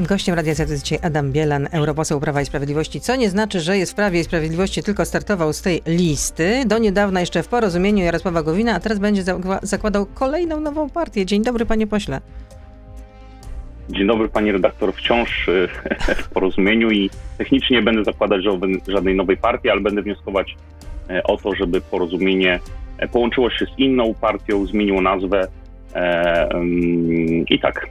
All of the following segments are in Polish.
Gościem Radia jest dzisiaj Adam Bielan, europoseł Prawa i Sprawiedliwości, co nie znaczy, że jest w Prawie i Sprawiedliwości, tylko startował z tej listy. Do niedawna jeszcze w porozumieniu Jarosława Gowina, a teraz będzie zakładał kolejną nową partię. Dzień dobry, panie pośle. Dzień dobry, pani redaktor. Wciąż y, w porozumieniu i technicznie będę zakładać żadnej nowej partii, ale będę wnioskować e, o to, żeby porozumienie e, połączyło się z inną partią, zmieniło nazwę e, mm, i tak.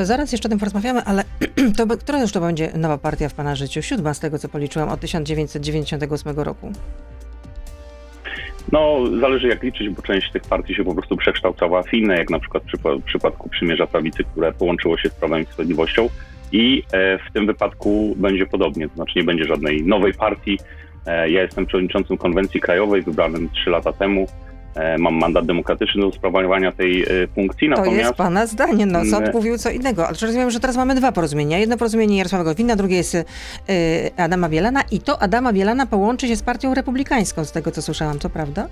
To zaraz jeszcze o tym porozmawiamy, ale to, która już to będzie nowa partia w Pana życiu? Siódma z tego, co policzyłam, od 1998 roku. No, zależy jak liczyć, bo część tych partii się po prostu przekształcała w inne, jak na przykład w przypadku Przymierza Prawicy, które połączyło się z Prawem i Sprawiedliwością i e, w tym wypadku będzie podobnie, to znaczy nie będzie żadnej nowej partii. E, ja jestem przewodniczącym konwencji krajowej, wybranym trzy lata temu. E, mam mandat demokratyczny do sprawowania tej e, funkcji. To Natomiast... jest pana zdanie. No, sąd mm. mówił co innego. Ale rozumiem, że teraz mamy dwa porozumienia. Jedno porozumienie Jarosława Gowina, drugie jest Adama Bielana i to Adama Bielana połączy się z partią republikańską, z tego co słyszałam, to prawda?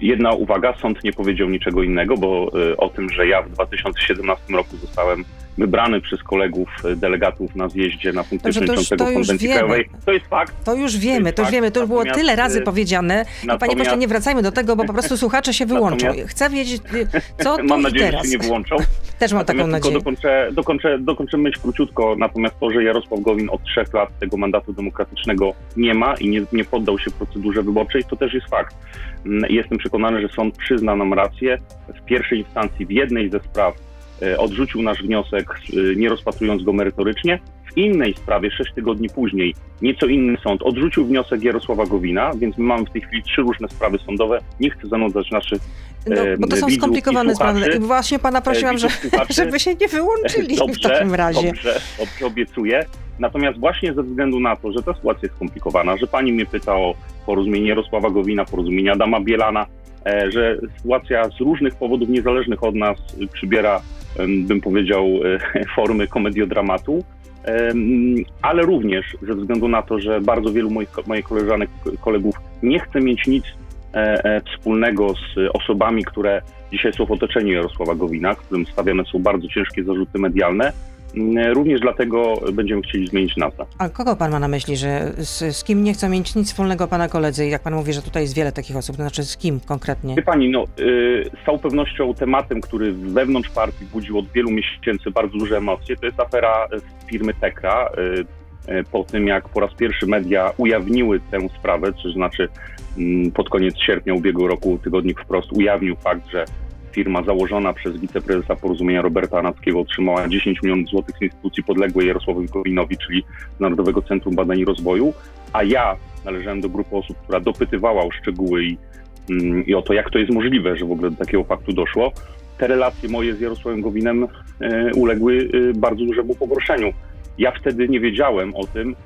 Jedna uwaga, sąd nie powiedział niczego innego, bo o tym, że ja w 2017 roku zostałem wybrany przez kolegów y, delegatów na zjeździe na funkcję przewodniczącego konwencji krajowej. To jest fakt. To już wiemy, to, już wiemy. To już było tyle razy powiedziane. I panie pośle, nie wracajmy do tego, bo po prostu słuchacze się wyłączą. Chcę wiedzieć, co tu Mam nadzieję, teraz. że się nie wyłączą. Też mam taką nadzieję. Dokończę, dokończę, dokończę myśl króciutko, natomiast to, że Jarosław Gowin od trzech lat tego mandatu demokratycznego nie ma i nie, nie poddał się procedurze wyborczej, to też jest fakt. Mm, jestem przekonany, że sąd przyzna nam rację. W pierwszej instancji w jednej ze spraw e, odrzucił nasz wniosek, e, nie rozpatrując go merytorycznie. W innej sprawie, sześć tygodni później, nieco inny sąd odrzucił wniosek Jarosława Gowina, więc my mamy w tej chwili trzy różne sprawy sądowe. Nie chcę zanudzać naszych no, bo to są skomplikowane sprawy. I właśnie pana prosiłam, że, żeby się nie wyłączyli dobrze, w takim razie. Dobrze, dobrze, obiecuję. Natomiast właśnie ze względu na to, że ta sytuacja jest skomplikowana, że pani mnie pyta o porozumienie Jarosława Gowina, porozumienie Adama Bielana, e, że sytuacja z różnych powodów niezależnych od nas przybiera, bym powiedział, e, formy komediodramatu, ale również ze względu na to, że bardzo wielu moich, moich koleżanek, kolegów nie chce mieć nic e, wspólnego z osobami, które dzisiaj są w otoczeniu Jarosława Gowina, którym stawiane są bardzo ciężkie zarzuty medialne, również dlatego będziemy chcieli zmienić nazwę. A kogo pan ma na myśli, że z, z, kim nie chcą mieć nic wspólnego pana koledzy? Jak pan mówi, że tutaj jest wiele takich osób, to znaczy z kim konkretnie? Wie pani, no, y, z całą pewnością tematem, który wewnątrz partii budził od wielu miesięcy bardzo duże emocje, to jest afera firmy Tekra. Y, y, po tym, jak po raz pierwszy media ujawniły tę sprawę, to znaczy mm, pod koniec sierpnia ubiegłego roku tygodnik wprost ujawnił fakt, że firma założona przez wiceprezesa porozumienia Roberta Anackiego otrzymała 10 milionów złotych z instytucji podległej Jarosławowi Gowinowi, czyli Narodowego Centrum Badań i Rozwoju, a ja należałem do grupy osób, która dopytywała o szczegóły i, mm, i o to, jak to jest możliwe, że w ogóle do takiego faktu doszło. Te relacje moje z Jarosławem Gowinem e, uległy e, bardzo dużemu pogorszeniu. Ja wtedy nie wiedziałem o tym,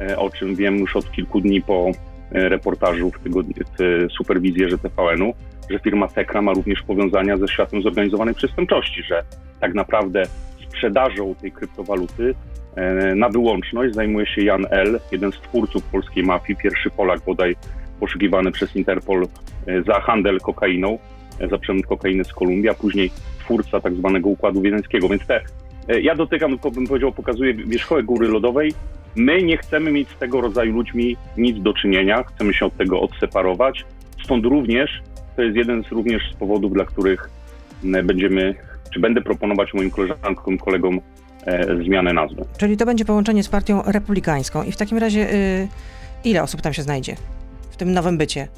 e, o czym wiem już od kilku dni po reportażu w, tygodni, w superwizjerze TVN-u, że firma Tekra ma również powiązania ze światem zorganizowanej przestępczości, że tak naprawdę sprzedażą tej kryptowaluty e, na wyłączność zajmuje się Jan L., jeden z twórców polskiej mafii, pierwszy Polak bodaj poszukiwany przez Interpol e, za handel kokainą, e, za przemyt kokainy z Kolumbii, a później twórca tak zwanego Układu Wiedeńskiego. Więc te, ja dotykam, bym powiedział, pokazuję wierzchołek góry lodowej. My nie chcemy mieć z tego rodzaju ludźmi nic do czynienia, chcemy się od tego odseparować. Stąd również to jest jeden z również z powodów, dla których będziemy, czy będę proponować moim koleżankom, kolegom e, zmianę nazwy. Czyli to będzie połączenie z partią republikańską. I w takim razie y, ile osób tam się znajdzie w tym nowym bycie?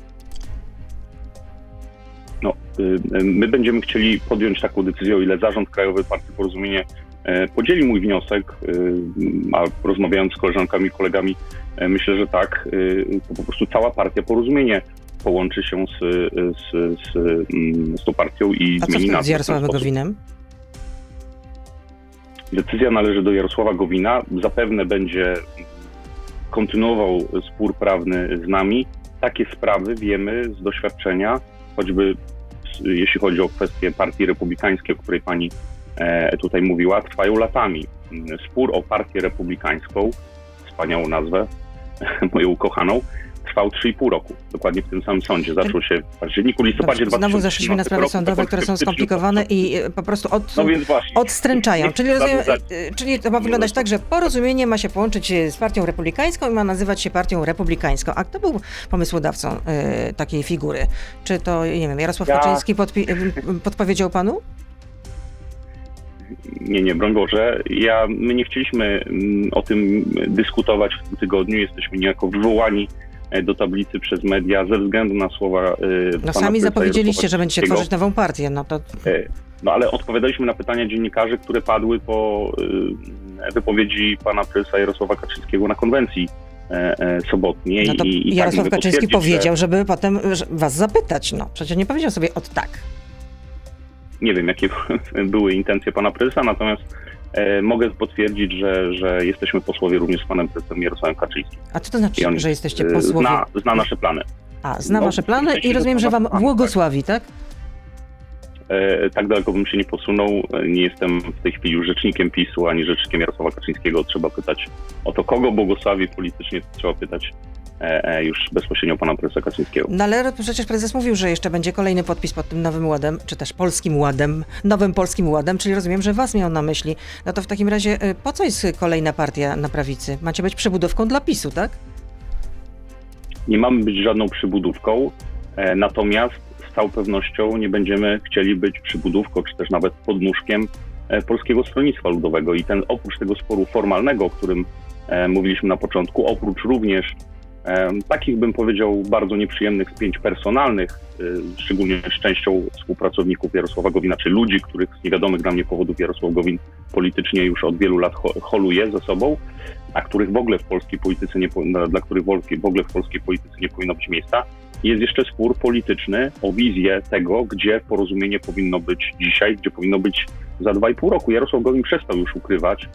No, y, my będziemy chcieli podjąć taką decyzję, o ile Zarząd Krajowy Partii Porozumienie podzieli mój wniosek, y, a rozmawiając z koleżankami i kolegami, e, myślę, że tak, to po prostu cała partia Porozumienie połączy się z, z, z, mm, z tą partią i A zmieni nazwę. A co z Jarosławem Gowinem? Decyzja należy do Jarosława Gowina. Zapewne będzie kontynuował spór prawny z nami. Takie sprawy wiemy z doświadczenia, choćby jeśli chodzi o kwestię partii republikańskiej, o której pani e, tutaj mówiła, trwają latami. Spór o partię republikańską, wspaniałą nazwę, moją ukochaną, trwał 3,5 roku. Dokładnie w tym samym sądzie. Zaczął się w październiku, listopadzie Dobrze, Znowu zeszliśmy na sprawy roku, sądowe, które są skomplikowane i e, po prostu od, No odstręczają. Czyli, rozumiem, e, czyli to ma wyglądać tak, że porozumienie ma się połączyć e, z partią republikańską i ma nazywać się partią republikańską. A kto był pomysłodawcą e, takiej figury? Czy to, nie wiem, Jarosław Ja- Kaczyński podpi- e, podpowiedział panu? Nie, nie, broń Boże. Ja, my nie chcieliśmy mm, o tym dyskutować w tym tygodniu. Jesteśmy niejako wywołani e, do tablicy przez media ze względu na słowa e, No sami zapowiedzieliście, że będziecie tworzyć nową partię. No to E, No ale odpowiadaliśmy na pytania dziennikarzy, które padły po wypowiedzi pana prezesa Jarosława Kaczyńskiego na konwencji sobotniej. No to i, i Jarosław tak, Kaczyński powiedział, żeby potem że was zapytać. No, przecież nie powiedział sobie od tak. Nie wiem, jakie były intencje pana prezesa, natomiast e, mogę potwierdzić, że, że jesteśmy posłowie również z panem prezesem Jarosławem Kaczyńskim. A co to znaczy, on że jesteście e, posłowie? Zna, zna nasze plany. A, zna no, wasze plany i rozumiem, że wam błogosławi, tak? E, tak daleko bym się nie posunął. Nie jestem w tej chwili już rzecznikiem PiSu, ani rzecznikiem Jarosława Kaczyńskiego. Trzeba pytać o to, kogo błogosławi politycznie, trzeba pytać już bezpośrednio pana prezesa Kaczyńskiego. No ale przecież prezes mówił, że jeszcze będzie kolejny podpis pod tym nowym ładem, czy też polskim ładem, nowym polskim ładem, czyli rozumiem, że was miał na myśli. No to w takim razie y, po co jest kolejna partia na prawicy? Macie być przybudówką dla PiSu, tak? Nie mamy być żadną przybudówką, e, natomiast z całą pewnością nie będziemy chcieli być przybudówką, czy też nawet podnóżkiem e, Polskiego Stronnictwa Ludowego. I ten oprócz tego sporu formalnego, o którym e, mówiliśmy na początku, oprócz również e, takich, bym powiedział, bardzo nieprzyjemnych spięć personalnych, e, szczególnie z częścią współpracowników Jarosława Gowina, czy ludzi, których z niewiadomych dla mnie powodów Jarosław Gowin politycznie już od wielu lat ho- holuje ze sobą, a których w ogóle w polskiej polityce nie, dla których w ogóle w polskiej polityce nie powinno być miejsca, jest jeszcze spór polityczny o wizję tego, gdzie porozumienie powinno być dzisiaj, gdzie powinno być za dwa i pół roku. Jarosław Gowin przestał już ukrywać,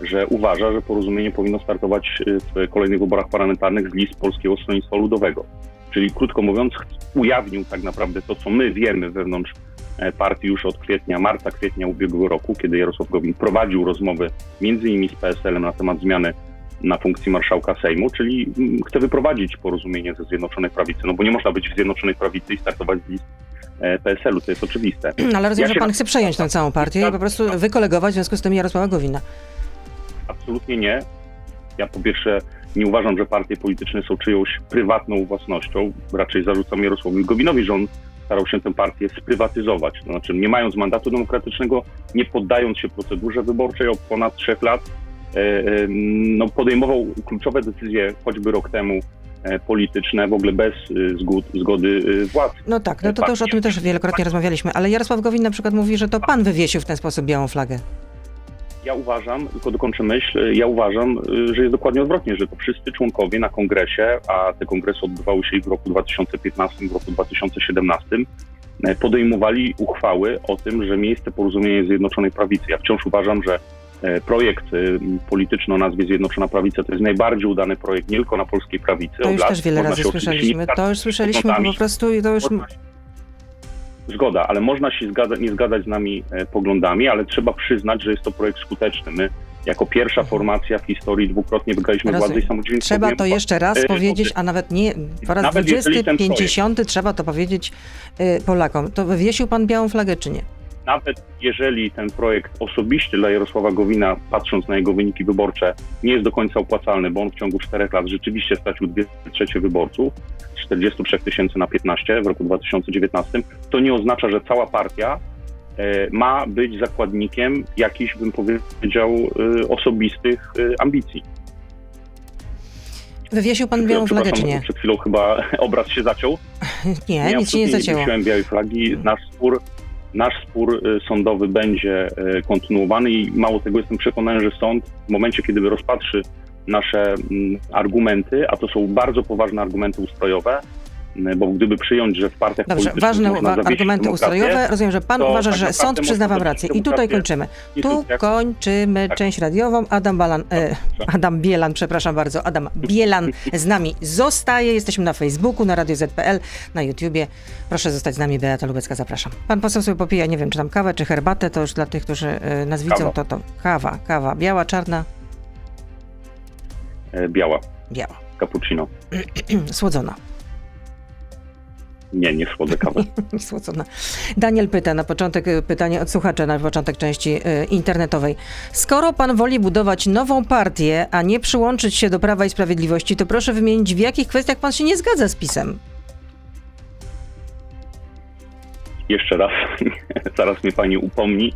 że uważa, że porozumienie powinno startować y, w kolejnych wyborach parlamentarnych z list Polskiego Stronnictwa Ludowego. Czyli krótko mówiąc, ujawnił tak naprawdę to, co my wiemy wewnątrz e, partii już od kwietnia, marca, kwietnia ubiegłego roku, kiedy Jarosław Gowin prowadził rozmowy między innymi z PSL-em na temat zmiany na funkcji marszałka Sejmu, czyli chce wyprowadzić porozumienie ze Zjednoczonej Prawicy, no bo nie można być w Zjednoczonej Prawicy i startować z list e, PSL-u, to jest oczywiste. Ale rozumiem, Ja że pan chce przejąć tę całą partię i po prostu wykolegować w związku z tym Jarosława Gowina. Absolutnie nie. Ja po pierwsze nie uważam, że partie polityczne są czyjąś prywatną własnością. Raczej zarzucam Jarosławowi Gowinowi, że on starał się tę partię sprywatyzować. To znaczy, nie mając mandatu demokratycznego, nie poddając się procedurze wyborczej od ponad trzech lat, e, e, no, podejmował kluczowe decyzje, choćby rok temu, e, polityczne, w ogóle bez zgód, zgody władz. No tak, no to, to już o tym też wielokrotnie rozmawialiśmy, ale Jarosław Gowin na przykład mówi, że to pan wywiesił w ten sposób białą flagę. Ja uważam, tylko dokończę myśl, ja uważam, y, że jest dokładnie odwrotnie, że to wszyscy członkowie na kongresie, a te kongresy odbywały się i w roku 2015, i w roku 2017, e, podejmowali uchwały o tym, że miejsce porozumienia jest Zjednoczonej Prawicy. Ja wciąż uważam, że projekt y, polityczny o nazwie Zjednoczona Prawica to jest najbardziej udany projekt nie tylko na polskiej prawicy. To już lat. też wiele razy słyszeliśmy. To już słyszeliśmy po prostu i to już... Można się- Zgoda, ale można się zgadza, nie zgadzać z nami e, poglądami, ale trzeba przyznać, że jest to projekt skuteczny. My jako pierwsza formacja w historii dwukrotnie wygraliśmy Rozumiem. władzę i samodzielnie Trzeba to jeszcze raz e, powiedzieć, a nawet nie po raz Nawet 20, jeżeli ten projekt- 50 trzeba to powiedzieć y, Polakom. To wywiesił pan białą flagę, czy nie? Nawet jeżeli ten projekt osobiście dla Jarosława Gowina, patrząc na jego wyniki wyborcze, nie jest do końca opłacalny, bo on w ciągu czterech lat rzeczywiście stracił dwie trzecie wyborców, z 43 tysięcy na 15 w roku 2019, to nie oznacza, że cała partia e, ma być zakładnikiem jakichś, bym powiedział, e, osobistych e, ambicji. Wywiesił pan białą flagę, czy nie? Przed chwilą chyba obraz się zaciął. Nie, nic się nie zacięło. Nie białej flagi. Nasz spór, nasz spór y, sądowy będzie y, kontynuowany i mało tego jestem przekonany, że sąd w momencie, kiedy rozpatrzy nasze mm, argumenty, a to są bardzo poważne argumenty ustrojowe, bo gdyby przyjąć, że w partiach Dobrze, ważne argumenty ustrojowe. Rozumiem, że pan to uważa, tak że sąd przyzna wam rację. I tutaj kończymy. Tu instytucjach- kończymy Tak. część radiową. Adam Balan, e, Adam Bielan, przepraszam bardzo, Adam Bielan z nami zostaje. Jesteśmy na Facebooku, na Radio ZPL, na YouTubie. Proszę zostać z nami, Beata Lubecka, zapraszam. Pan poseł sobie popija, nie wiem, czy tam kawę, czy herbatę, to już dla tych, którzy e, nas widzą, Kawa. to to kawa, kawa, biała, czarna, y, biała. biała. Cappuccino. Słodzona. Nie, nie słodzę kawy. Słodzona. Daniel pyta na początek, y, pytanie od słuchacza na początek części y, internetowej. Skoro pan woli budować nową partię, a nie przyłączyć się do Prawa i Sprawiedliwości, to proszę wymienić, w jakich kwestiach pan się nie zgadza z PiSem? Jeszcze raz, zaraz mnie pani upomni,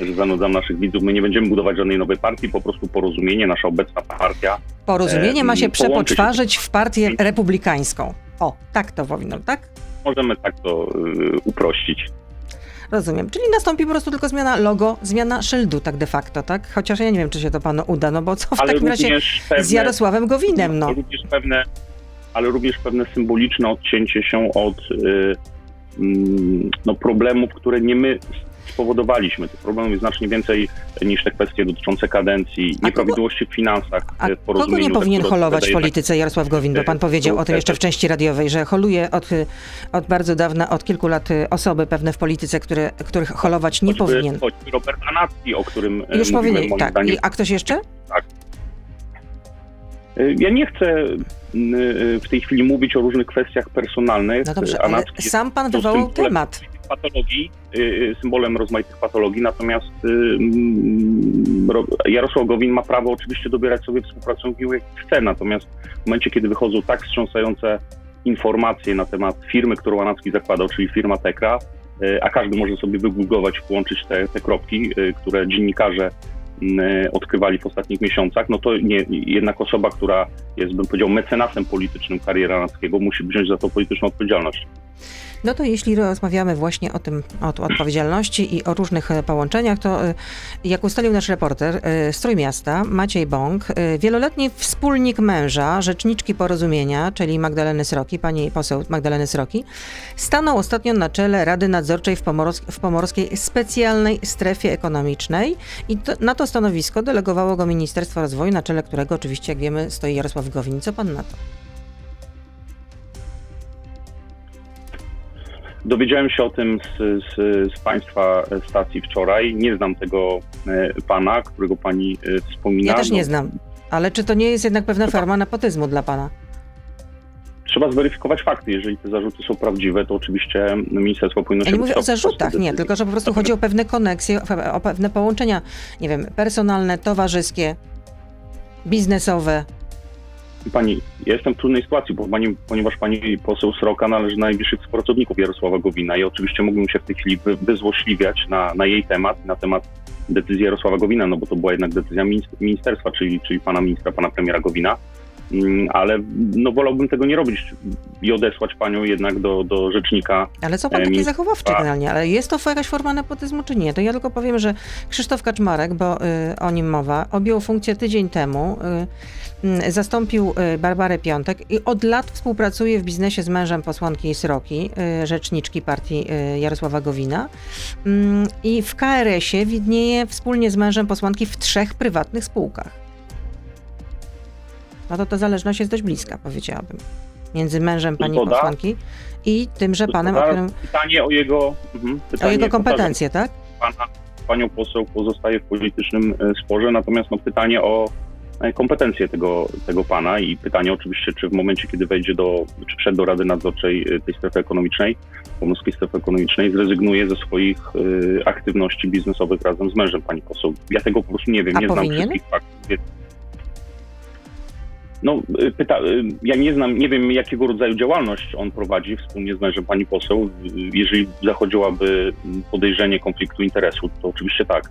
że zanudzam naszych widzów. My nie będziemy budować żadnej nowej partii, po prostu porozumienie, nasza obecna partia. Porozumienie ma się E, połączy się- przepoczwarzyć w partię republikańską. O, tak to powinno, tak? Możemy tak to y, uprościć. Rozumiem. Czyli nastąpi po prostu tylko zmiana logo, zmiana szyldu, tak de facto, tak? Chociaż ja nie wiem, czy się to panu uda, no bo co w Ale takim razie pewne, z Jarosławem Gowinem, no. również pewne, ale również pewne symboliczne odcięcie się od y, mm, no, problemów, które nie my spowodowaliśmy. Tych problemów jest znacznie więcej niż te kwestie dotyczące kadencji, A nieprawidłowości w finansach. A w kogo nie powinien które holować w polityce Jarosław Gowin? Bo pan y, powiedział o tym był jeszcze w części radiowej, że holuje od, od bardzo dawna, od kilku lat osoby pewne w polityce, które, których holować nie choćby- powinien. Choćby Robert Anacki, o którym Już powiedzieli, moim tak. zdaniem, I, a ktoś jeszcze? Y, Ja nie chcę w tej chwili mówić o różnych kwestiach personalnych. No dobrze, ale Anacki sam pan wywołał temat. Patologii, y, y, symbolem rozmaitych patologii, natomiast y, mm, Ro- Jarosław Gowin ma prawo oczywiście dobierać sobie współpracowników jak chce, natomiast w momencie, kiedy wychodzą tak wstrząsające informacje na temat firmy, którą Anacki zakładał, czyli firma Tekra, a każdy może sobie wygooglować, połączyć te, te kropki, które dziennikarze y, odkrywali w ostatnich miesiącach, no to nie, jednak osoba, która jest, bym powiedział, mecenasem politycznym kariery Anackiego, musi wziąć za to polityczną odpowiedzialność. No to jeśli rozmawiamy właśnie o tym, o odpowiedzialności i o różnych e, połączeniach, to e, jak ustalił nasz reporter e, z Trójmiasta, Maciej Bąk, wieloletni wspólnik męża, rzeczniczki porozumienia, czyli Magdaleny Sroki, pani poseł Magdaleny Sroki, stanął ostatnio na czele Rady Nadzorczej w, w Pomorskiej Specjalnej Strefie Ekonomicznej i to, na to stanowisko delegowało go Ministerstwo Rozwoju, na czele którego oczywiście, jak wiemy, stoi Jarosław Gowin. Co pan na to? Dowiedziałem się o tym z, z, z Państwa stacji wczoraj. Nie znam tego e, pana, którego Pani e, wspomina. Ja też No, nie znam. Ale czy to nie jest jednak pewna forma nepotyzmu dla pana? Trzeba zweryfikować fakty. Jeżeli te zarzuty są prawdziwe, to oczywiście ministerstwo powinno Ja się nie mówię o zarzutach, nie, tylko że po prostu chodzi o pewne koneksje, o pewne połączenia, nie wiem, personalne, towarzyskie, biznesowe. Pani, ja jestem w trudnej sytuacji, bo pani, ponieważ pani poseł Sroka należy do najbliższych współpracowników Jarosława Gowina i oczywiście mógłbym się w tej chwili wy, wyzłośliwiać na, na jej temat, na temat decyzji Jarosława Gowina, no bo to była jednak decyzja minis- ministerstwa, czyli, czyli pana ministra, pana premiera Gowina. Mm, Ale no wolałbym tego nie robić i odesłać panią jednak do, do rzecznika Ale co pan taki mi- zachowawczy generalnie? Ale jest to jakaś forma nepotyzmu, czy nie? To ja tylko powiem, że Krzysztof Kaczmarek, bo y, o nim mowa, objął funkcję tydzień temu, y, y, zastąpił Barbarę Piątek i od lat współpracuje w biznesie z mężem posłanki Sroki, y, rzeczniczki partii y, Jarosława Gowina. Mm, I w KRS-ie widnieje wspólnie z mężem posłanki w trzech prywatnych spółkach. No to ta zależność jest dość bliska, powiedziałabym. Między mężem pani Zgoda. posłanki i tymże panem, o którym Pytanie o jego, mhm, o pytanie, jego powtarzam, kompetencje, tak? pana, panią poseł pozostaje w politycznym e, sporze, natomiast no, pytanie o e, kompetencje tego, tego pana i pytanie oczywiście, czy w momencie, kiedy wejdzie do, czy wszedł do Rady Nadzorczej e, tej strefy ekonomicznej, pomorskiej strefy ekonomicznej, zrezygnuje ze swoich e, aktywności biznesowych razem z mężem pani poseł. Ja tego po prostu nie wiem, A nie znam powinien? wszystkich faktów. No, e, pyta, e, ja nie znam, nie wiem jakiego rodzaju działalność on prowadzi wspólnie z mężem pani poseł. Jeżeli zachodziłaby podejrzenie konfliktu interesu, to oczywiście tak.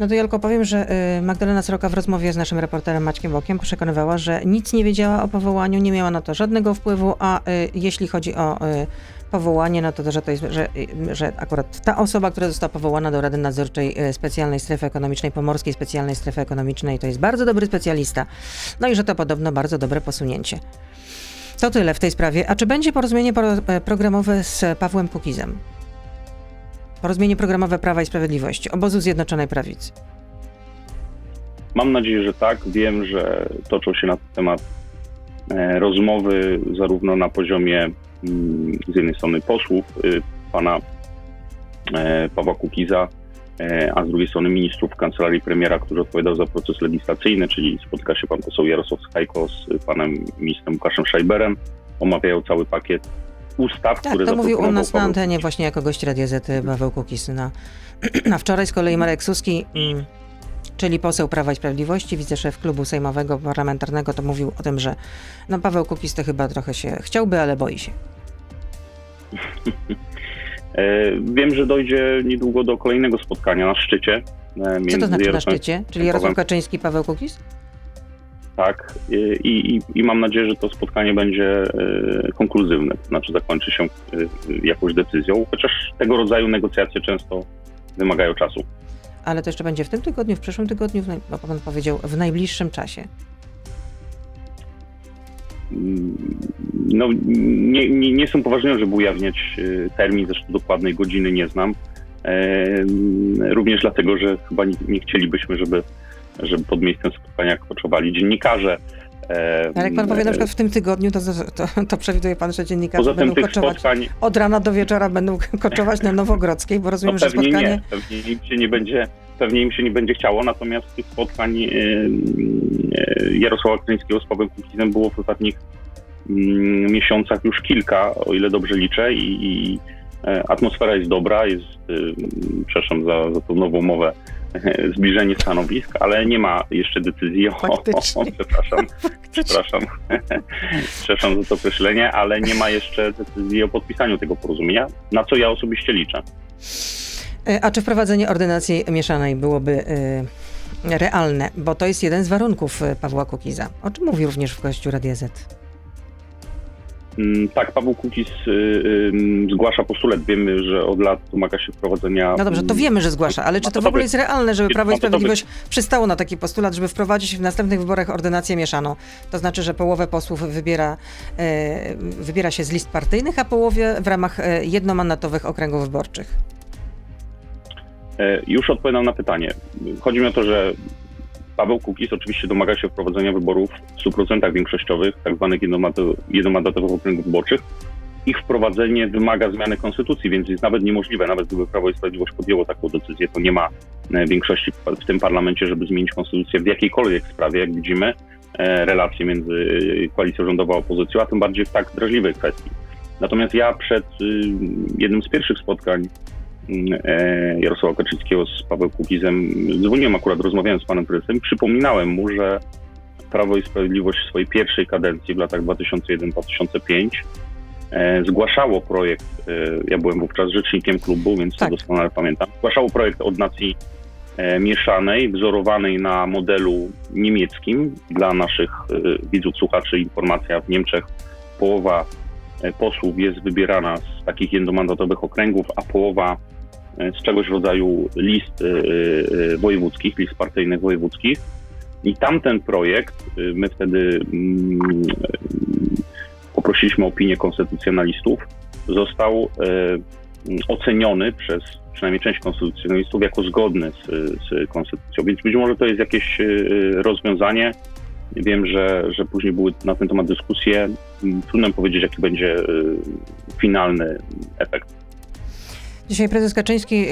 No to ja tylko powiem, że y, Magdalena Sroka w rozmowie z naszym reporterem Maćkiem Bokiem przekonywała, że nic nie wiedziała o powołaniu, nie miała na to żadnego wpływu, a y, jeśli chodzi o y, powołanie, no to, że to jest, że, że akurat ta osoba, która została powołana do Rady Nadzorczej y, Specjalnej Strefy Ekonomicznej, Pomorskiej Specjalnej Strefy Ekonomicznej, to jest bardzo dobry specjalista. No i że to podobno bardzo dobre posunięcie. To tyle w tej sprawie. A czy będzie porozumienie poro- e, programowe z Pawłem Kukizem? Porozumienie programowe Prawa i Sprawiedliwości, obozu Zjednoczonej Prawicy. Mam nadzieję, że tak. Wiem, że toczą się na ten temat e, rozmowy zarówno na poziomie z jednej strony posłów, y, pana e, Pawła Kukiza, e, a z drugiej strony ministrów kancelarii premiera, który odpowiadał za proces legislacyjny, czyli spotka się pan poseł Jarosław Skajko z panem ministrem Łukaszem Szajberem, omawiają cały pakiet ustaw, Tak, które to mówił u nas na antenie właśnie jako gość Radia Z Paweł Kukis. Na, a wczoraj z kolei Marek Suski, mm, czyli poseł Prawa i Sprawiedliwości, wiceszef klubu sejmowego parlamentarnego, to mówił o tym, że no Paweł Kukis to chyba trochę się chciałby, ale boi się. E, Wiem, że dojdzie niedługo do kolejnego spotkania na szczycie. e, Co to znaczy na szczycie? Czyli Jarosław Kaczyński i Paweł Kukis? Tak, i, i, i mam nadzieję, że to spotkanie będzie e, konkluzywne, to znaczy zakończy się jakąś decyzją, chociaż tego rodzaju negocjacje często wymagają czasu. Ale to jeszcze będzie w tym tygodniu, w przyszłym tygodniu, bo pan powiedział w najbliższym czasie. No, nie, nie, nie są poważne, żeby ujawniać e, termin, zresztą dokładnej godziny nie znam. Również dlatego, że chyba nie, nie chcielibyśmy, żeby, żeby pod miejscem spotkania koczowali dziennikarze. Ale jak pan powie na przykład w tym tygodniu, to, to, to przewiduje pan, że dziennikarze Poza będą koczować spotkań od rana do wieczora, będą koczować na Nowogrodzkiej, bo No rozumiem, że pewnie spotkanie... nie, pewnie im się nie będzie, pewnie im się nie będzie chciało, natomiast tych spotkań e, Jarosława Kaczyńskiego z Pawłem Kukizem było w ostatnich mm, miesiącach już kilka, o ile dobrze liczę i, i atmosfera jest dobra, jest, e, przepraszam za, za tą nową mowę, e, zbliżenie stanowisk, ale nie ma jeszcze decyzji o, o, o przepraszam, przepraszam, przepraszam za to określenie, ale nie ma jeszcze decyzji o podpisaniu tego porozumienia, na co ja osobiście liczę. E, A czy wprowadzenie ordynacji mieszanej byłoby y, realne? Bo to jest jeden z warunków y, Pawła Kukiza, o czym mówił również w gościu Radia Z. Mm, Tak, Paweł Kukiz y, zgłasza postulat. Wiemy, że od lat domaga się wprowadzenia. No dobrze, to wiemy, że zgłasza, ale czy to w ogóle jest realne, żeby Prawo i Sprawiedliwość przystało na taki postulat, żeby wprowadzić w następnych wyborach ordynację mieszaną? To znaczy, że połowę posłów wybiera, e, wybiera się z list partyjnych, a połowie w ramach e, jednomandatowych okręgów wyborczych. E, Już odpowiadam na pytanie. Chodzi mi o to, że Paweł Kukiz oczywiście domaga się wprowadzenia wyborów w 100% większościowych, tak zwanych jednomandatowych okręgów wyborczych. Ich wprowadzenie wymaga zmiany konstytucji, więc jest nawet niemożliwe, nawet gdyby Prawo i Sprawiedliwość podjęło taką decyzję, to nie ma e, większości w- tym parlamencie, żeby zmienić konstytucję w jakiejkolwiek sprawie, jak widzimy, e, relacje między e, koalicją rządową a opozycją, a tym bardziej w tak drażliwej kwestii. Natomiast ja przed y, jednym z pierwszych spotkań Jarosława Kaczyńskiego z Pawłem Kukizem. Dzwoniłem akurat, rozmawiałem z panem prezesem przypominałem mu, że Prawo i Sprawiedliwość w swojej pierwszej kadencji w latach 2001-2005 e, zgłaszało projekt, e, ja byłem wówczas rzecznikiem klubu, więc Tak. to doskonale pamiętam, zgłaszało projekt ordynacji e, mieszanej, wzorowanej na modelu niemieckim. Dla naszych e, widzów, słuchaczy informacja w Niemczech połowa e, posłów jest wybierana z takich jednomandatowych okręgów, a połowa e, z czegoś w rodzaju list e, e, wojewódzkich, list partyjnych wojewódzkich. I tamten projekt, e, my wtedy mm, e, poprosiliśmy o opinię konstytucjonalistów, został e, oceniony przez przynajmniej część konstytucjonalistów jako zgodny z, z konstytucją. Więc być może to jest jakieś e, rozwiązanie. Wiem, że, że później były na ten temat dyskusje. Mm, Trudno powiedzieć, jaki będzie e, finalny efekt. Dzisiaj prezes Kaczyński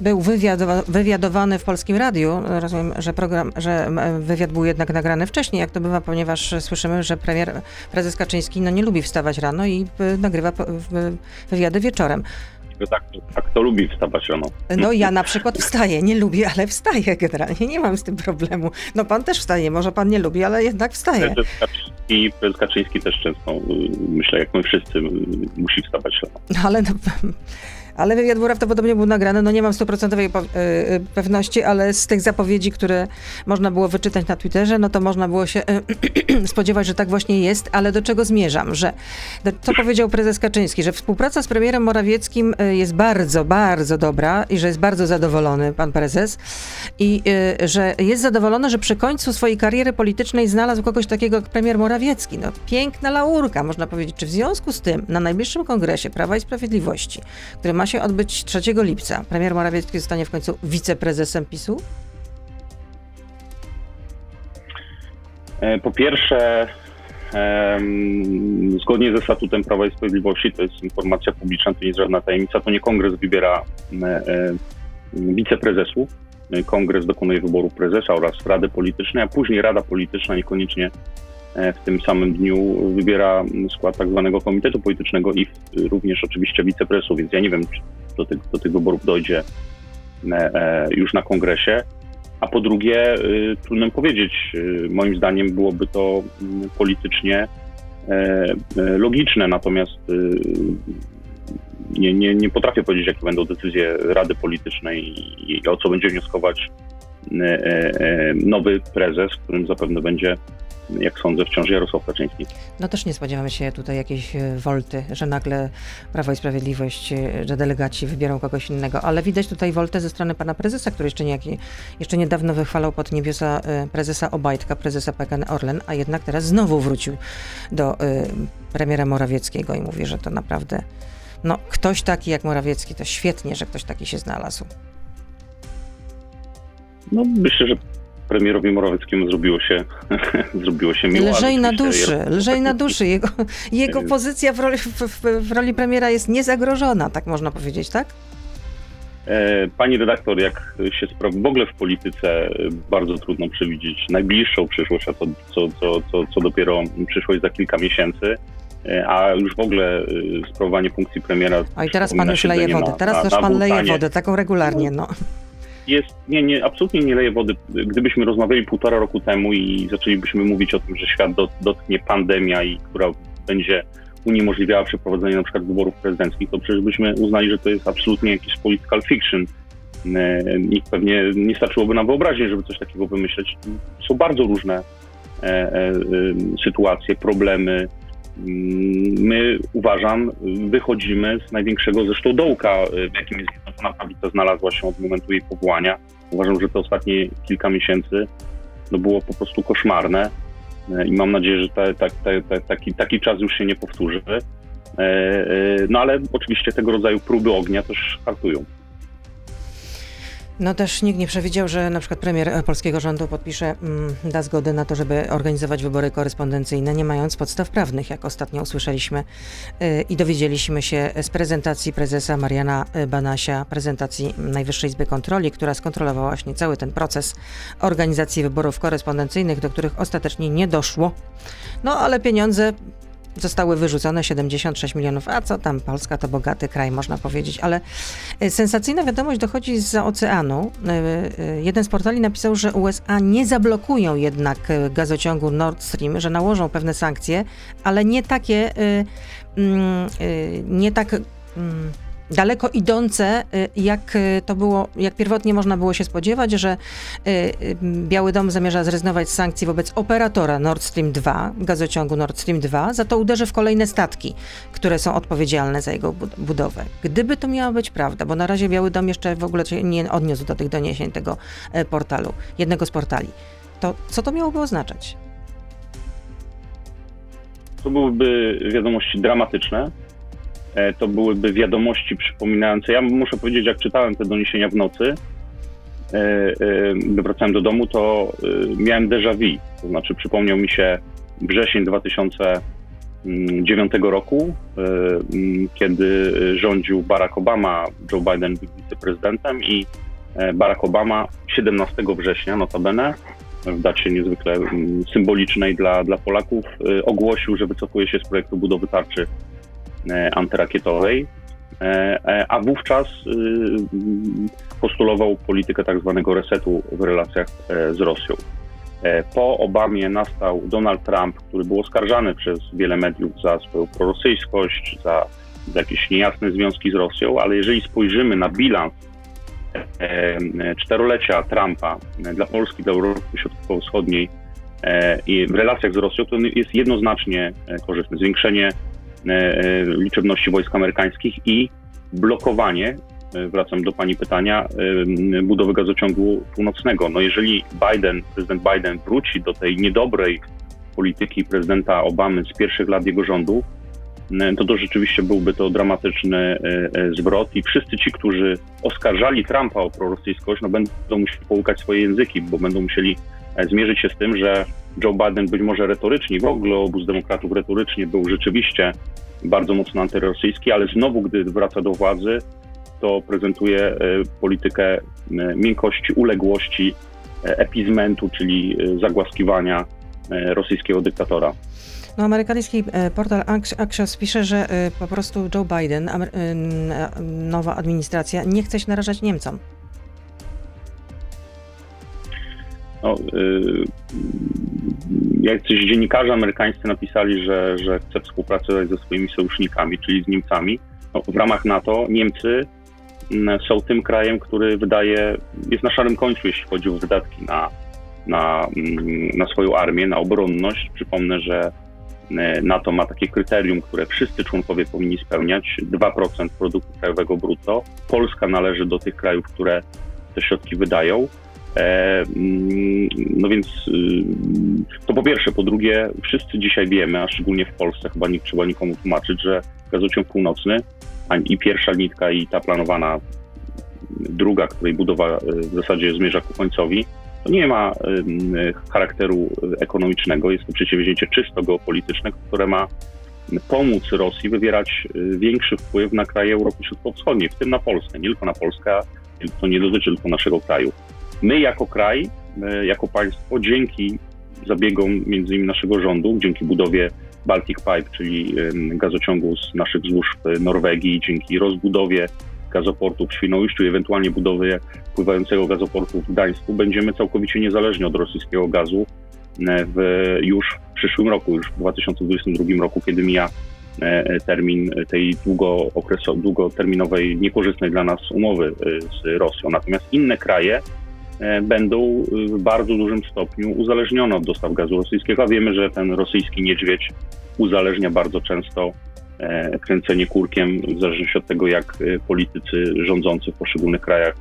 był wywiadowa- wywiadowany w Polskim Radiu. Rozumiem, że, program, że wywiad był jednak nagrany wcześniej, jak to bywa, ponieważ słyszymy, że premier, prezes Kaczyński no, nie lubi wstawać rano i y, nagrywa wywiady wieczorem. Tak, tak to lubi wstawać rano. No ja na przykład wstaję, nie lubię, ale wstaję generalnie, nie mam z tym problemu. No pan też wstaje, może pan nie lubi, ale jednak wstaje. Prezes Kaczyński, prezes Kaczyński też często, y, myślę, jak my wszyscy, y, musi wstawać rano. No, ale, no, ale wywiad był prawdopodobnie był nagrany, no nie mam stuprocentowej y, y, pewności, ale z tych zapowiedzi, które można było wyczytać na Twitterze, no to można było się y, spodziewać, że tak właśnie jest, ale do czego zmierzam, że co powiedział prezes Kaczyński, że współpraca z premierem Morawieckim jest bardzo, bardzo dobra i że jest bardzo zadowolony pan prezes i że jest zadowolony, że przy końcu swojej kariery politycznej znalazł kogoś takiego jak premier Morawiecki. No piękna laurka, można powiedzieć. Czy w związku z tym na najbliższym kongresie Prawa i Sprawiedliwości, który ma się odbyć 3 lipca, premier Morawiecki zostanie w końcu wiceprezesem PiSu? E, Po pierwsze, zgodnie ze statutem Prawa i Sprawiedliwości, to jest informacja publiczna, to nie jest żadna tajemnica, to nie kongres wybiera e, e, wiceprezesów. Kongres dokonuje wyboru prezesa oraz Rady Politycznej, a później Rada Polityczna niekoniecznie w tym samym dniu wybiera skład tak zwanego komitetu politycznego i również oczywiście wicepresów, więc ja nie wiem, czy do tych, do tych wyborów dojdzie już na kongresie. A po drugie, trudno powiedzieć, moim zdaniem byłoby to mm, politycznie logiczne, natomiast nie, nie, nie potrafię powiedzieć, jakie będą decyzje Rady Politycznej i, o co będzie wnioskować e, e, nowy prezes, którym zapewne będzie jak sądzę, wciąż Jarosław Kaczyński. No też nie spodziewamy się tutaj jakiejś e, wolty, że nagle Prawo i Sprawiedliwość, że delegaci wybiorą kogoś innego, ale widać tutaj woltę ze strony pana prezesa, który jeszcze, niejaki, jeszcze niedawno wychwalał pod niebiosa prezesa Obajtka, prezesa PKN Orlen, a jednak teraz znowu wrócił do premiera Morawieckiego i mówi, że to naprawdę no, ktoś taki jak Morawiecki, to świetnie, że ktoś taki się znalazł. No, myślę, że premierowi Morawieckiemu zrobiło się, zrobiło się miło. Lżej na duszy, lżej na duszy. Jego, jego pozycja w roli, w, w roli premiera jest niezagrożona, tak można powiedzieć, tak? E, pani redaktor, jak się sprawi, w ogóle w polityce bardzo trudno przewidzieć najbliższą przyszłość, a co, co, co, co, co dopiero przyszłość za kilka miesięcy. E, a już w ogóle e, sprawowanie funkcji premiera. A i teraz pan już leje wodę. Teraz też pan leje wodę, taką regularnie, no. Jest, nie, nie, absolutnie nie leje wody. Gdybyśmy rozmawiali półtora roku temu i zaczęlibyśmy mówić o tym, że świat dotknie pandemia i która będzie uniemożliwiała przeprowadzenie na przykład wyborów prezydenckich, to przecież byśmy uznali, że to jest absolutnie jakiś political fiction. E, I pewnie nie starczyłoby nam wyobrazić, żeby coś takiego wymyśleć. Są bardzo różne sytuacje, problemy, My, uważam, wychodzimy z największego zresztą dołka, w jakim jest Zjednoczona Prawica znalazła się od momentu jej powołania. Uważam, że te ostatnie kilka miesięcy no było po prostu koszmarne i mam nadzieję, że te, te, taki, taki czas już się nie powtórzy. E, e, no ale oczywiście tego rodzaju próby ognia też hartują. No też nikt nie przewidział, że na przykład premier e, polskiego rządu podpisze, mm, da zgodę na to, żeby organizować wybory korespondencyjne, nie mając podstaw prawnych, jak ostatnio usłyszeliśmy yy, i dowiedzieliśmy się z prezentacji prezesa Mariana e, Banasia, prezentacji Najwyższej Izby Kontroli, która skontrolowała właśnie cały ten proces organizacji wyborów korespondencyjnych, do których ostatecznie nie doszło. No ale pieniądze zostały wyrzucone 76 milionów. A co tam, Polska to bogaty kraj, można powiedzieć. Ale e, sensacyjna wiadomość dochodzi z oceanu. E, e, jeden z portali napisał, że USA nie zablokują jednak gazociągu Nord Stream, że nałożą pewne sankcje, ale nie takie, mm, nie tak mm, daleko idące, y, jak y, to było, jak pierwotnie można było się spodziewać, że y, Biały Dom zamierza zrezygnować z sankcji wobec operatora Nord Stream 2, gazociągu Nord Stream 2, za to uderzy w kolejne statki, które są odpowiedzialne za jego budowę. Gdyby to miała być prawda, bo na razie Biały Dom jeszcze w ogóle nie odniósł do tych doniesień tego e, portalu, jednego z portali, to co to miałoby oznaczać? To byłyby wiadomości dramatyczne, to byłyby wiadomości przypominające. Ja muszę powiedzieć, jak czytałem te doniesienia w nocy, e, e, gdy wracałem do domu, to miałem déjà vu. To znaczy przypomniał mi się wrzesień 2009 roku, kiedy rządził Barack Obama, Joe Biden był wiceprezydentem i Barack Obama 17 września, notabene, w dacie niezwykle symbolicznej dla, dla Polaków, ogłosił, że wycofuje się z projektu budowy tarczy E, antyrakietowej, e, e, a wówczas postulował politykę tak zwanego resetu w relacjach z Rosją. Po Obamie nastał Donald Trump, który był oskarżany przez wiele mediów za swoją prorosyjskość, za, za jakieś niejasne związki z Rosją, ale jeżeli spojrzymy na bilans czterolecia Trumpa dla Polski, dla Europy Środkowo-Wschodniej i w relacjach z Rosją, to jest jednoznacznie korzystne. Zwiększenie E, e, liczebności wojsk amerykańskich i blokowanie, e, wracam do Pani pytania, budowy gazociągu północnego. No jeżeli Biden, prezydent Biden wróci do tej niedobrej polityki prezydenta Obamy z pierwszych lat jego rządu, to to rzeczywiście byłby to dramatyczny zwrot i wszyscy ci, którzy oskarżali Trumpa o prorosyjskość, no będą musieli połykać swoje języki, bo będą musieli zmierzyć się z tym, że Joe Biden być może retorycznie, w ogóle obóz demokratów retorycznie był rzeczywiście bardzo mocno antyrosyjski, ale znowu, gdy wraca do władzy, to prezentuje politykę miękkości, uległości, epizmentu, czyli zagłaskiwania rosyjskiego dyktatora. No, amerykański portal Axios pisze, że po prostu Joe Biden, nowa administracja, nie chce się narażać Niemcom. No, y, jacyś dziennikarze amerykańscy napisali, że, że chce współpracować ze swoimi sojusznikami, czyli z Niemcami. No, w ramach NATO Niemcy mm, są tym krajem, który wydaje, jest na szarym końcu, jeśli chodzi o wydatki na, na, mm, na swoją armię, na obronność. Przypomnę, że y, NATO ma takie kryterium, które wszyscy członkowie powinni spełniać 2% produktu krajowego brutto. Polska należy do tych krajów, które te środki wydają. E, mm, no więc y, to po pierwsze. Po drugie, wszyscy dzisiaj wiemy, a szczególnie w Polsce, chyba nie trzeba nikomu tłumaczyć, że gazociąg północny i pierwsza nitka i ta planowana druga, której budowa y, w zasadzie zmierza ku końcowi, to nie ma y, charakteru ekonomicznego. Jest to przedsięwzięcie czysto geopolityczne, które ma pomóc Rosji wywierać większy wpływ na kraje Europy Środkowo-Wschodniej, w tym na Polskę. Nie tylko na Polskę, to nie dotyczy tylko naszego kraju. My jako kraj, jako państwo, dzięki zabiegom między innymi naszego rządu, dzięki budowie Baltic Pipe, czyli gazociągu z naszych złóż w Norwegii, dzięki rozbudowie gazoportu w Świnoujściu ewentualnie budowie pływającego gazoportu w Gdańsku, będziemy całkowicie niezależni od rosyjskiego gazu w, już w przyszłym roku, już w 2022 roku, kiedy mija e, termin tej długo długoterminowej, niekorzystnej dla nas umowy e, z Rosją. Natomiast inne kraje E, będą w bardzo dużym stopniu uzależnione od dostaw gazu rosyjskiego, a wiemy, że ten rosyjski niedźwiedź uzależnia bardzo często e, kręcenie kurkiem, w zależności od tego, jak e, politycy rządzący w poszczególnych krajach,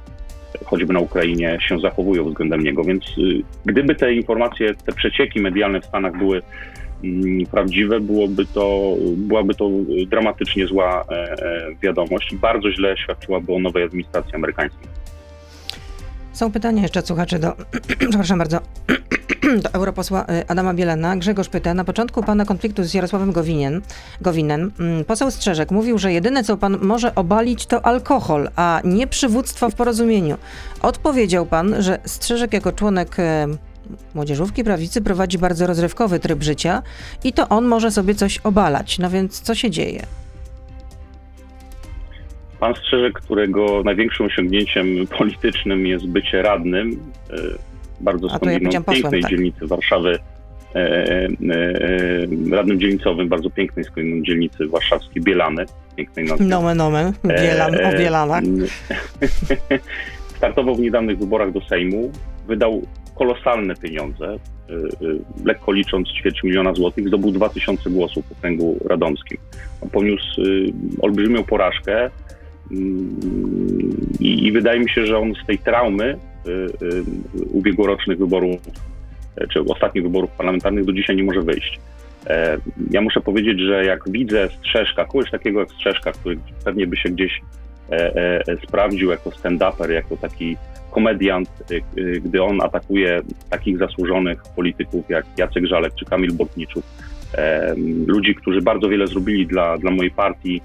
choćby na Ukrainie, się zachowują względem niego. Więc gdyby te informacje, te przecieki medialne w Stanach były mm, prawdziwe, byłoby to, byłaby to dramatycznie zła wiadomość i bardzo źle świadczyłaby o nowej administracji amerykańskiej. Są pytania jeszcze słuchaczy do, przepraszam bardzo, do europosła y, Adama Bielana. Grzegorz pyta, na początku pana konfliktu z Jarosławem Gowinien, Gowinem, mm, poseł Strzeżek mówił, że jedyne co pan może obalić to alkohol, a nie przywództwo w porozumieniu. Odpowiedział pan, że Strzeżek jako członek y, młodzieżówki prawicy prowadzi bardzo rozrywkowy tryb życia i to on może sobie coś obalać. No więc co się dzieje? Pan Strzeżek, którego największym osiągnięciem politycznym jest bycie radnym, e, bardzo skądinąd ja pięknej tak. dzielnicy Warszawy, e, e, radnym dzielnicowym bardzo pięknej skądinąd dzielnicy warszawskiej Bielany, pięknej nazwy. Nomen, nomen, Bielan, o Bielanach. Startował w niedawnych wyborach do Sejmu, wydał kolosalne pieniądze, lekko licząc ćwierć miliona złotych, zdobył 2000 głosów w okręgu radomskim. Poniósł olbrzymią porażkę, i, I, wydaje mi się, że on z tej traumy y, y, ubiegłorocznych wyborów, e, czy ostatnich wyborów parlamentarnych do dzisiaj nie może wyjść. E, ja muszę powiedzieć, że jak widzę Strzeszka, kogoś takiego jak Strzeszka, który pewnie by się gdzieś e, sprawdził jako stand-uper, jako taki komediant, gdy on atakuje takich zasłużonych polityków jak Jacek Żalek czy Kamil Bortniczuk, ludzi, którzy bardzo wiele zrobili dla, dla mojej partii,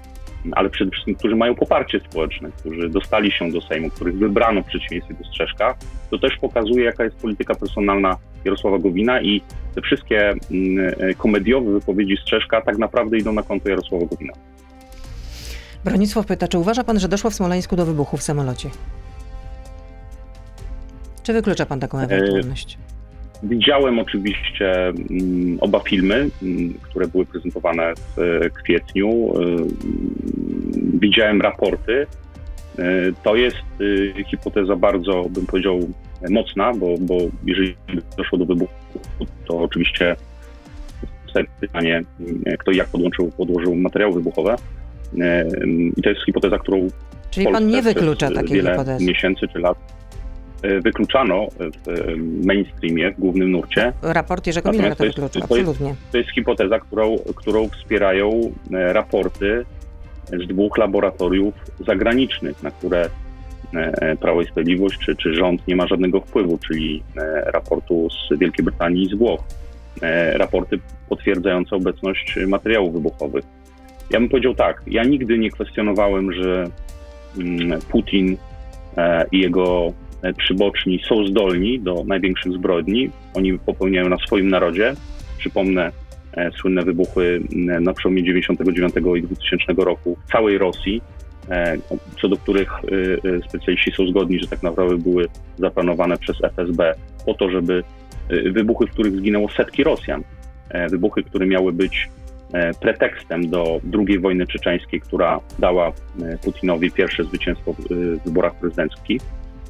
ale przede wszystkim, którzy mają poparcie społeczne, którzy dostali się do Sejmu, których wybrano w przeciwieństwie do Strzeszka, to też pokazuje, jaka jest polityka personalna Jarosława Gowina i te wszystkie mm, e, komediowe wypowiedzi Strzeszka tak naprawdę idą na konto Jarosława Gowina. Bronisław pyta, czy uważa pan, że doszło w Smoleńsku do wybuchu w samolocie? Czy wyklucza pan taką ewentualność? E Widziałem oczywiście mm, oba filmy, mm, które były prezentowane w e, kwietniu. E, widziałem raporty. E, to jest hipoteza bardzo, bym powiedział, mocna, bo, bo jeżeli doszło do wybuchu, to oczywiście pytanie, kto i jak podłączył, podłożył materiały wybuchowe. I to jest hipoteza, którą. Czyli pan nie wyklucza takiej wiele hipotezy. miesięcy czy lat wykluczano w mainstreamie, w głównym nurcie. Raport Jerzego Millera to wyklucza, absolutnie. To jest, to jest hipoteza, którą, którą wspierają e, raporty z dwóch laboratoriów zagranicznych, na które e, Prawo i Sprawiedliwość czy, czy rząd nie ma żadnego wpływu, czyli raportu z Wielkiej Brytanii i z Włoch. Raporty potwierdzające obecność materiałów wybuchowych. Ja bym powiedział tak, ja nigdy nie kwestionowałem, że mm, Putin i jego przyboczni są zdolni do największych zbrodni. Oni popełniają na swoim narodzie. Przypomnę słynne wybuchy na przełomie 99 i 2000 roku w całej Rosji, co do których specjaliści są zgodni, że tak naprawdę były zaplanowane przez FSB po to, żeby wybuchy, w których zginęło setki Rosjan, wybuchy, które miały być E, pretekstem do II wojny czeczeńskiej, która dała e, Putinowi pierwsze zwycięstwo w wyborach prezydenckich.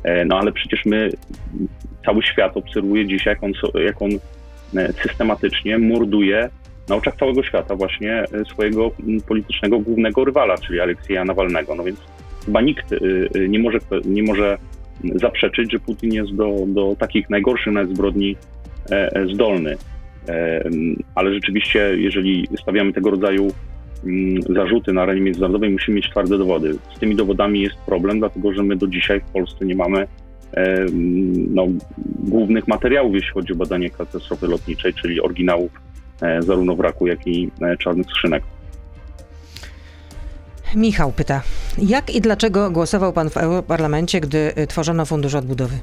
E, no ale przecież my, cały świat obserwuje dzisiaj, jak on, jak on systematycznie morduje na oczach całego świata właśnie swojego politycznego głównego rywala, czyli Aleksieja Nawalnego. No więc chyba nikt nie może, nie może zaprzeczyć, że Putin jest do, do takich najgorszych nawet zbrodni zdolny ale rzeczywiście, jeżeli stawiamy tego rodzaju zarzuty na arenie międzynarodowej, musimy mieć twarde dowody. Z tymi dowodami jest problem, dlatego że my do dzisiaj w Polsce nie mamy no, głównych materiałów, jeśli chodzi o badanie katastrofy lotniczej, czyli oryginałów e, zarówno wraku, jak i e, czarnych skrzynek. Michał pyta, jak i dlaczego głosował pan w Europarlamencie, gdy e, tworzono Fundusz Odbudowy?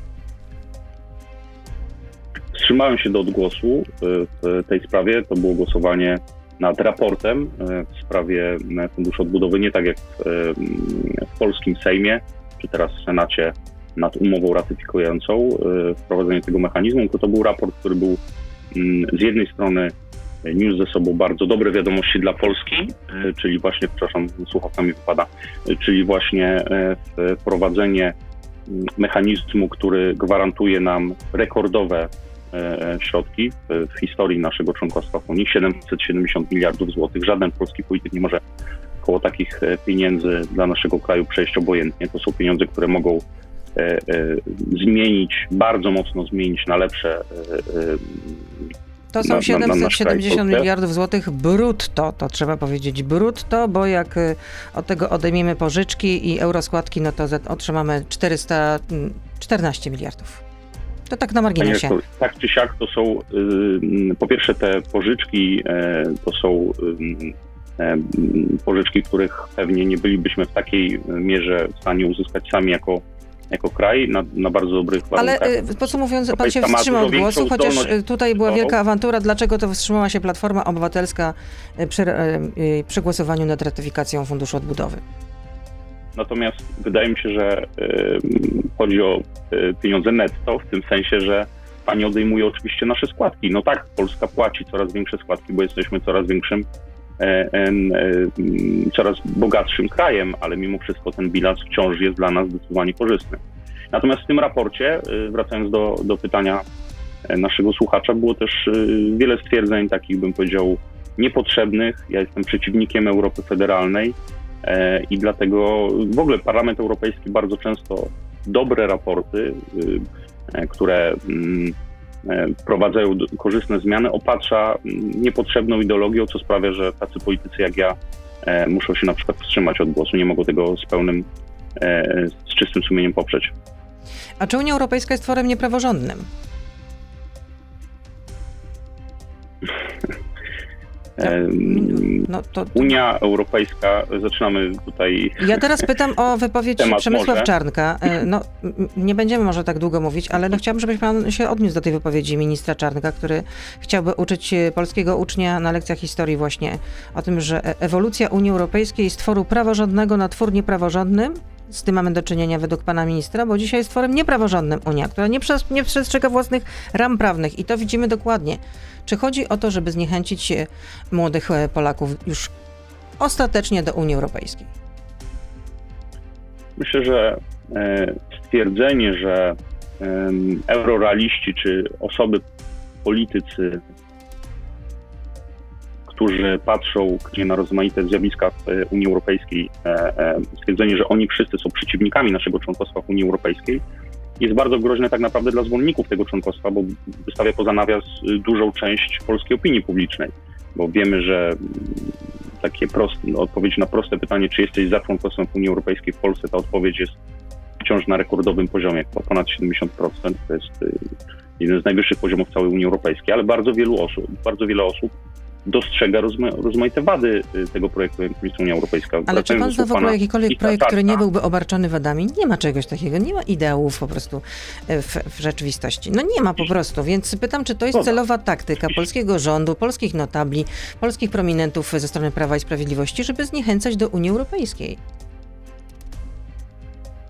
wstrzymałem się do odgłosu w tej sprawie. To było głosowanie nad raportem y, w sprawie y, Funduszu Odbudowy, nie tak jak w, w polskim Sejmie, czy teraz w Senacie nad umową ratyfikującą wprowadzenie tego mechanizmu, tylko to był raport, który był mm, z jednej strony niósł ze sobą bardzo dobre wiadomości dla Polski, czyli właśnie, przepraszam, słuchawkami wypada, czyli właśnie wprowadzenie mm, mechanizmu, który gwarantuje nam rekordowe E, środki w, w historii naszego członkostwa w Unii 770 miliardów złotych. Żaden polski polityk nie może koło takich e, pieniędzy dla naszego kraju przejść obojętnie. To są pieniądze, które mogą e, e, zmienić, bardzo mocno zmienić na lepsze. E, to są 770 miliardów złotych brutto, to trzeba powiedzieć brutto, bo jak od tego odejmiemy pożyczki i euroskładki, no to otrzymamy 414 miliardów. To tak na marginesie. To, tak czy siak to są, y, po pierwsze te pożyczki e, to są y, e, pożyczki, których pewnie nie bylibyśmy w takiej mierze w stanie uzyskać sami jako jako kraj na, na bardzo dobrych warunkach. Ale y, podsumowując, pan się wstrzymał od głosu, chociaż tutaj była wielka awantura. Dlaczego to wstrzymała się Platforma Obywatelska przy, przy głosowaniu nad ratyfikacją Funduszu Odbudowy? Natomiast wydaje mi się, że chodzi o e, pieniądze netto, w tym sensie, że pani odejmuje oczywiście nasze składki. No tak, Polska płaci coraz większe składki, bo jesteśmy coraz większym, e, e, coraz bogatszym krajem, ale mimo wszystko ten bilans wciąż jest dla nas zdecydowanie korzystny. Natomiast w tym raporcie, wracając do, do pytania naszego słuchacza, było też wiele stwierdzeń takich, bym powiedział, niepotrzebnych. Ja jestem przeciwnikiem Europy Federalnej. E, I dlatego w ogóle Parlament Europejski bardzo często dobre raporty, y, e, które mm, e, wprowadzają korzystne zmiany, opatrza mm, niepotrzebną ideologią, co sprawia, że tacy politycy jak ja muszą się na przykład wstrzymać od głosu, nie mogą tego z pełnym, z czystym sumieniem poprzeć. A czy Unia Europejska jest tworem niepraworządnym? No, to, to... Unia Europejska, zaczynamy tutaj. Ja teraz pytam o wypowiedź Przemysław może. Czarnka. E, no, nie będziemy może tak długo mówić, ale no chciałabym, żebyś pan się odniósł do tej wypowiedzi ministra Czarnka, który chciałby uczyć polskiego ucznia na lekcjach historii właśnie o tym, że e, ewolucja Unii Europejskiej z tworu praworządnego na twór niepraworządnym z tym mamy do czynienia według pana ministra, bo dzisiaj jest tworem niepraworządnym Unia, która nie, przez, nie przestrzega własnych ram prawnych i to widzimy dokładnie. Czy chodzi o to, żeby zniechęcić młodych e, Polaków już ostatecznie do Unii Europejskiej? Myślę, że e, stwierdzenie, że eurorealiści czy osoby, politycy, którzy patrzą gdzie na rozmaite zjawiska w e, Unii Europejskiej, stwierdzenie, że oni wszyscy są przeciwnikami naszego członkostwa w Unii Europejskiej, jest bardzo groźne tak naprawdę dla zwolenników tego członkostwa, bo wystawia poza nawias y, dużą część polskiej opinii publicznej, bo wiemy, że takie proste, no, odpowiedź na proste pytanie, czy jesteś za członkostwem w Unii Europejskiej w Polsce, ta odpowiedź jest wciąż na rekordowym poziomie, ponad 70%, to jest y, jeden z najwyższych poziomów całej Unii Europejskiej, ale bardzo wielu osób, bardzo wiele osób dostrzega rozma- rozmaite wady y, tego projektu, jakim jest Unia Europejska. Ale czy pan zna w ogóle jakikolwiek projekt, który nie byłby obarczony wadami? Nie ma czegoś takiego, nie ma ideałów po prostu e, w, w rzeczywistości. No nie ma po prostu, więc pytam, czy to jest celowa taktyka polskiego rządu, polskich notabli, polskich prominentów ze strony Prawa i Sprawiedliwości, żeby zniechęcać do Unii Europejskiej?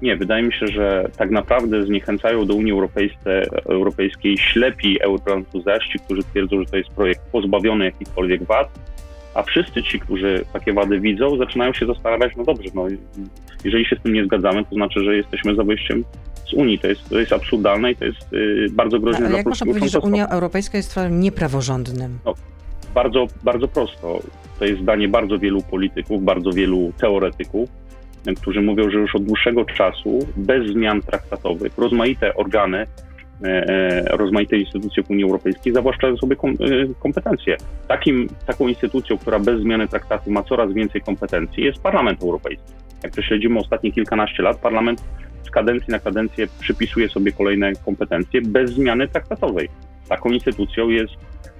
Nie, wydaje mi się, że tak naprawdę zniechęcają do Unii Europejskiej, Europejskiej ślepi euroentuzjaści, którzy twierdzą, że to jest projekt pozbawiony jakichkolwiek wad, a wszyscy ci, którzy takie wady widzą, zaczynają się zastanawiać, no dobrze, no jeżeli się z tym nie zgadzamy, to znaczy, że jesteśmy za wyjściem z Unii. To jest, to jest absurdalne i to jest y, bardzo groźne Ale dla jak można polskiego powiedzieć, że. Unia Europejska jest tworem niepraworządnym? Bardzo, bardzo prosto. To jest zdanie bardzo wielu polityków, bardzo wielu teoretyków, którzy mówią, że już od dłuższego czasu, bez zmian traktatowych, rozmaite organy, e, e, rozmaite instytucje Unii Europejskiej zawłaszczają sobie e, kompetencje. Takim, taką instytucją, która bez zmiany traktatu ma coraz więcej kompetencji, jest Parlament Europejski. Jak prześledzimy ostatnie kilkanaście lat, Parlament z kadencji na kadencję przypisuje sobie kolejne kompetencje bez zmiany traktatowej. Taką instytucją jest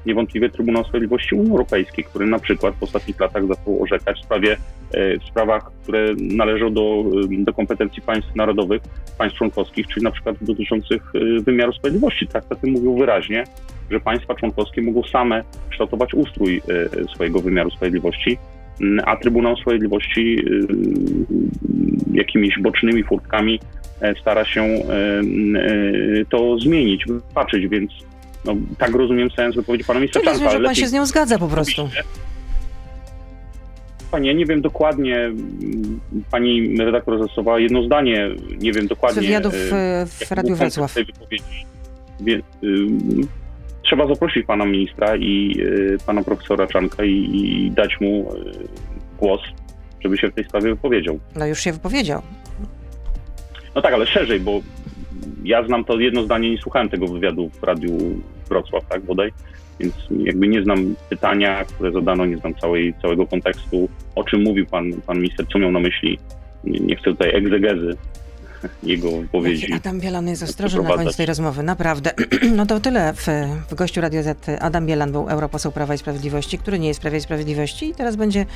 niewątpliwie Trybunał Sprawiedliwości Unii Europejskiej, który na przykład w ostatnich latach zaczął orzekać w, sprawie, e, w sprawach, które należą do, e, do kompetencji państw narodowych, państw członkowskich, czyli na przykład dotyczących e, wymiaru sprawiedliwości. Traktaty mówią wyraźnie, że państwa członkowskie mogą same kształtować ustrój swojego wymiaru sprawiedliwości, a Trybunał Sprawiedliwości jakimiś bocznymi furtkami stara się to zmienić, wypaczyć, więc no, tak rozumiem sens wypowiedzi pana ministra Czyli Czarnka, rozumiem, że pan się z nią zgadza po prostu. Panie, ja nie wiem dokładnie, m, pani redaktor zastosowała jedno zdanie, nie wiem Z dokładnie. wywiadów e, w, w jaki Radiu Wrocław. tej wypowiedzi. Wie, ym, trzeba zaprosić pana ministra i y, pana profesora Czanka i, i dać mu y, głos, żeby się w tej sprawie wypowiedział. No już się wypowiedział. No tak, ale szerzej, bo ja znam to jedno zdanie, nie słuchałem tego wywiadu w Radiu Wrocław, tak, bodaj, więc jakby nie znam pytania, które zadano, nie znam całej, całego kontekstu, o czym mówił pan, pan minister, co miał na myśli. Nie, nie chcę tutaj egzegezy jego wypowiedzi. Jaki Adam Bielan jest ostrożny na koniec tej rozmowy, naprawdę. No to tyle w, w gościu Radio Z. Adam Bielan był europoseł Prawa i Sprawiedliwości, który nie jest w Prawie i Sprawiedliwości i teraz będzie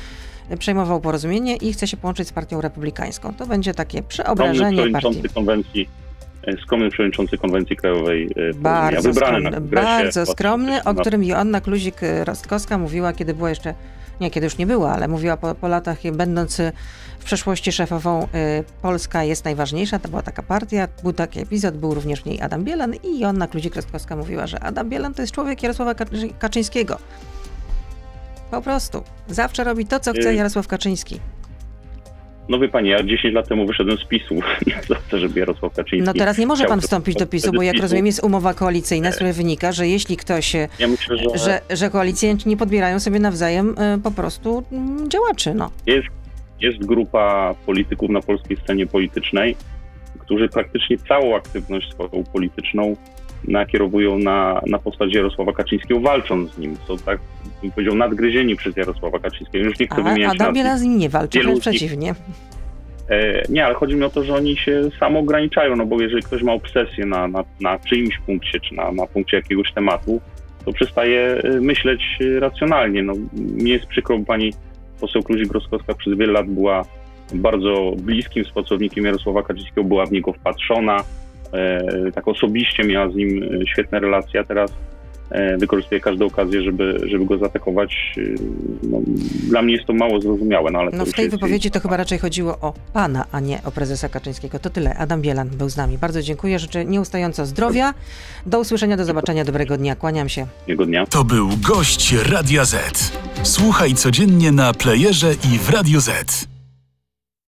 przejmował porozumienie i chce się połączyć z partią republikańską. To będzie takie przeobrażenie partii. przewodniczący konwencji, skromny przewodniczący konwencji krajowej e, Bardzo wybrany skromny, na kongresie bardzo skromny, o 2013. którym Joanna Kluzik-Rostkowska mówiła, kiedy była jeszcze, nie, kiedy już nie była, ale mówiła po, po latach, będąc y, w przeszłości szefową, y, Polska jest najważniejsza, to była taka partia, był taki epizod, był również w niej Adam Bielan i Joanna Kluzik-Rostkowska mówiła, że Adam Bielan to jest człowiek Jarosława Kaczy- Kaczyńskiego. Po prostu. Zawsze robi to, co chce Y- Jarosław Kaczyński. No wie pani, ja 10 lat temu wyszedłem z PiSu. Nie chcę, żeby Jarosław Kaczyński... No teraz nie może pan to- wstąpić do PiSu, bo jak rozumiem jest umowa koalicyjna, z której wynika, że jeśli ktoś e, Ja myślę, że, że, że koalicjanci nie podbierają sobie nawzajem e, po prostu mm, działaczy, no. jest, jest grupa polityków na polskiej scenie politycznej, którzy praktycznie całą aktywność swoją polityczną nakierowują na, na postać Jarosława Kaczyńskiego, walcząc z nim. Są tak, bym powiedział, nadgryzieni przez Jarosława Kaczyńskiego. Już nie chcę A wymieniać Adam. Biela z nim nie walczy, wręcz przeciwnie. E, Nie, ale chodzi mi o to, że oni się samo ograniczają, no bo jeżeli ktoś ma obsesję na, na, na czyimś punkcie, czy na, na punkcie jakiegoś tematu, to przestaje e, myśleć racjonalnie. No, mnie jest przykro, bo pani poseł Kluzik-Rostkowska przez wiele lat była bardzo bliskim współpracownikiem Jarosława Kaczyńskiego, była w niego wpatrzona, tak osobiście miała z nim e, świetne relacje, a teraz e, wykorzystuje każdą okazję, żeby, żeby go zaatakować. E, No, dla mnie jest to mało zrozumiałe, no ale to No w tej jest wypowiedzi to chyba raczej chodziło o pana, a nie o prezesa Kaczyńskiego. To tyle. Adam Bielan był z nami. Bardzo dziękuję. Życzę nieustająco zdrowia. Do usłyszenia, do zobaczenia. Dobrego dnia. Kłaniam się. jego dnia. To był gość Radia Z. Słuchaj codziennie na playerze i w Radio Z.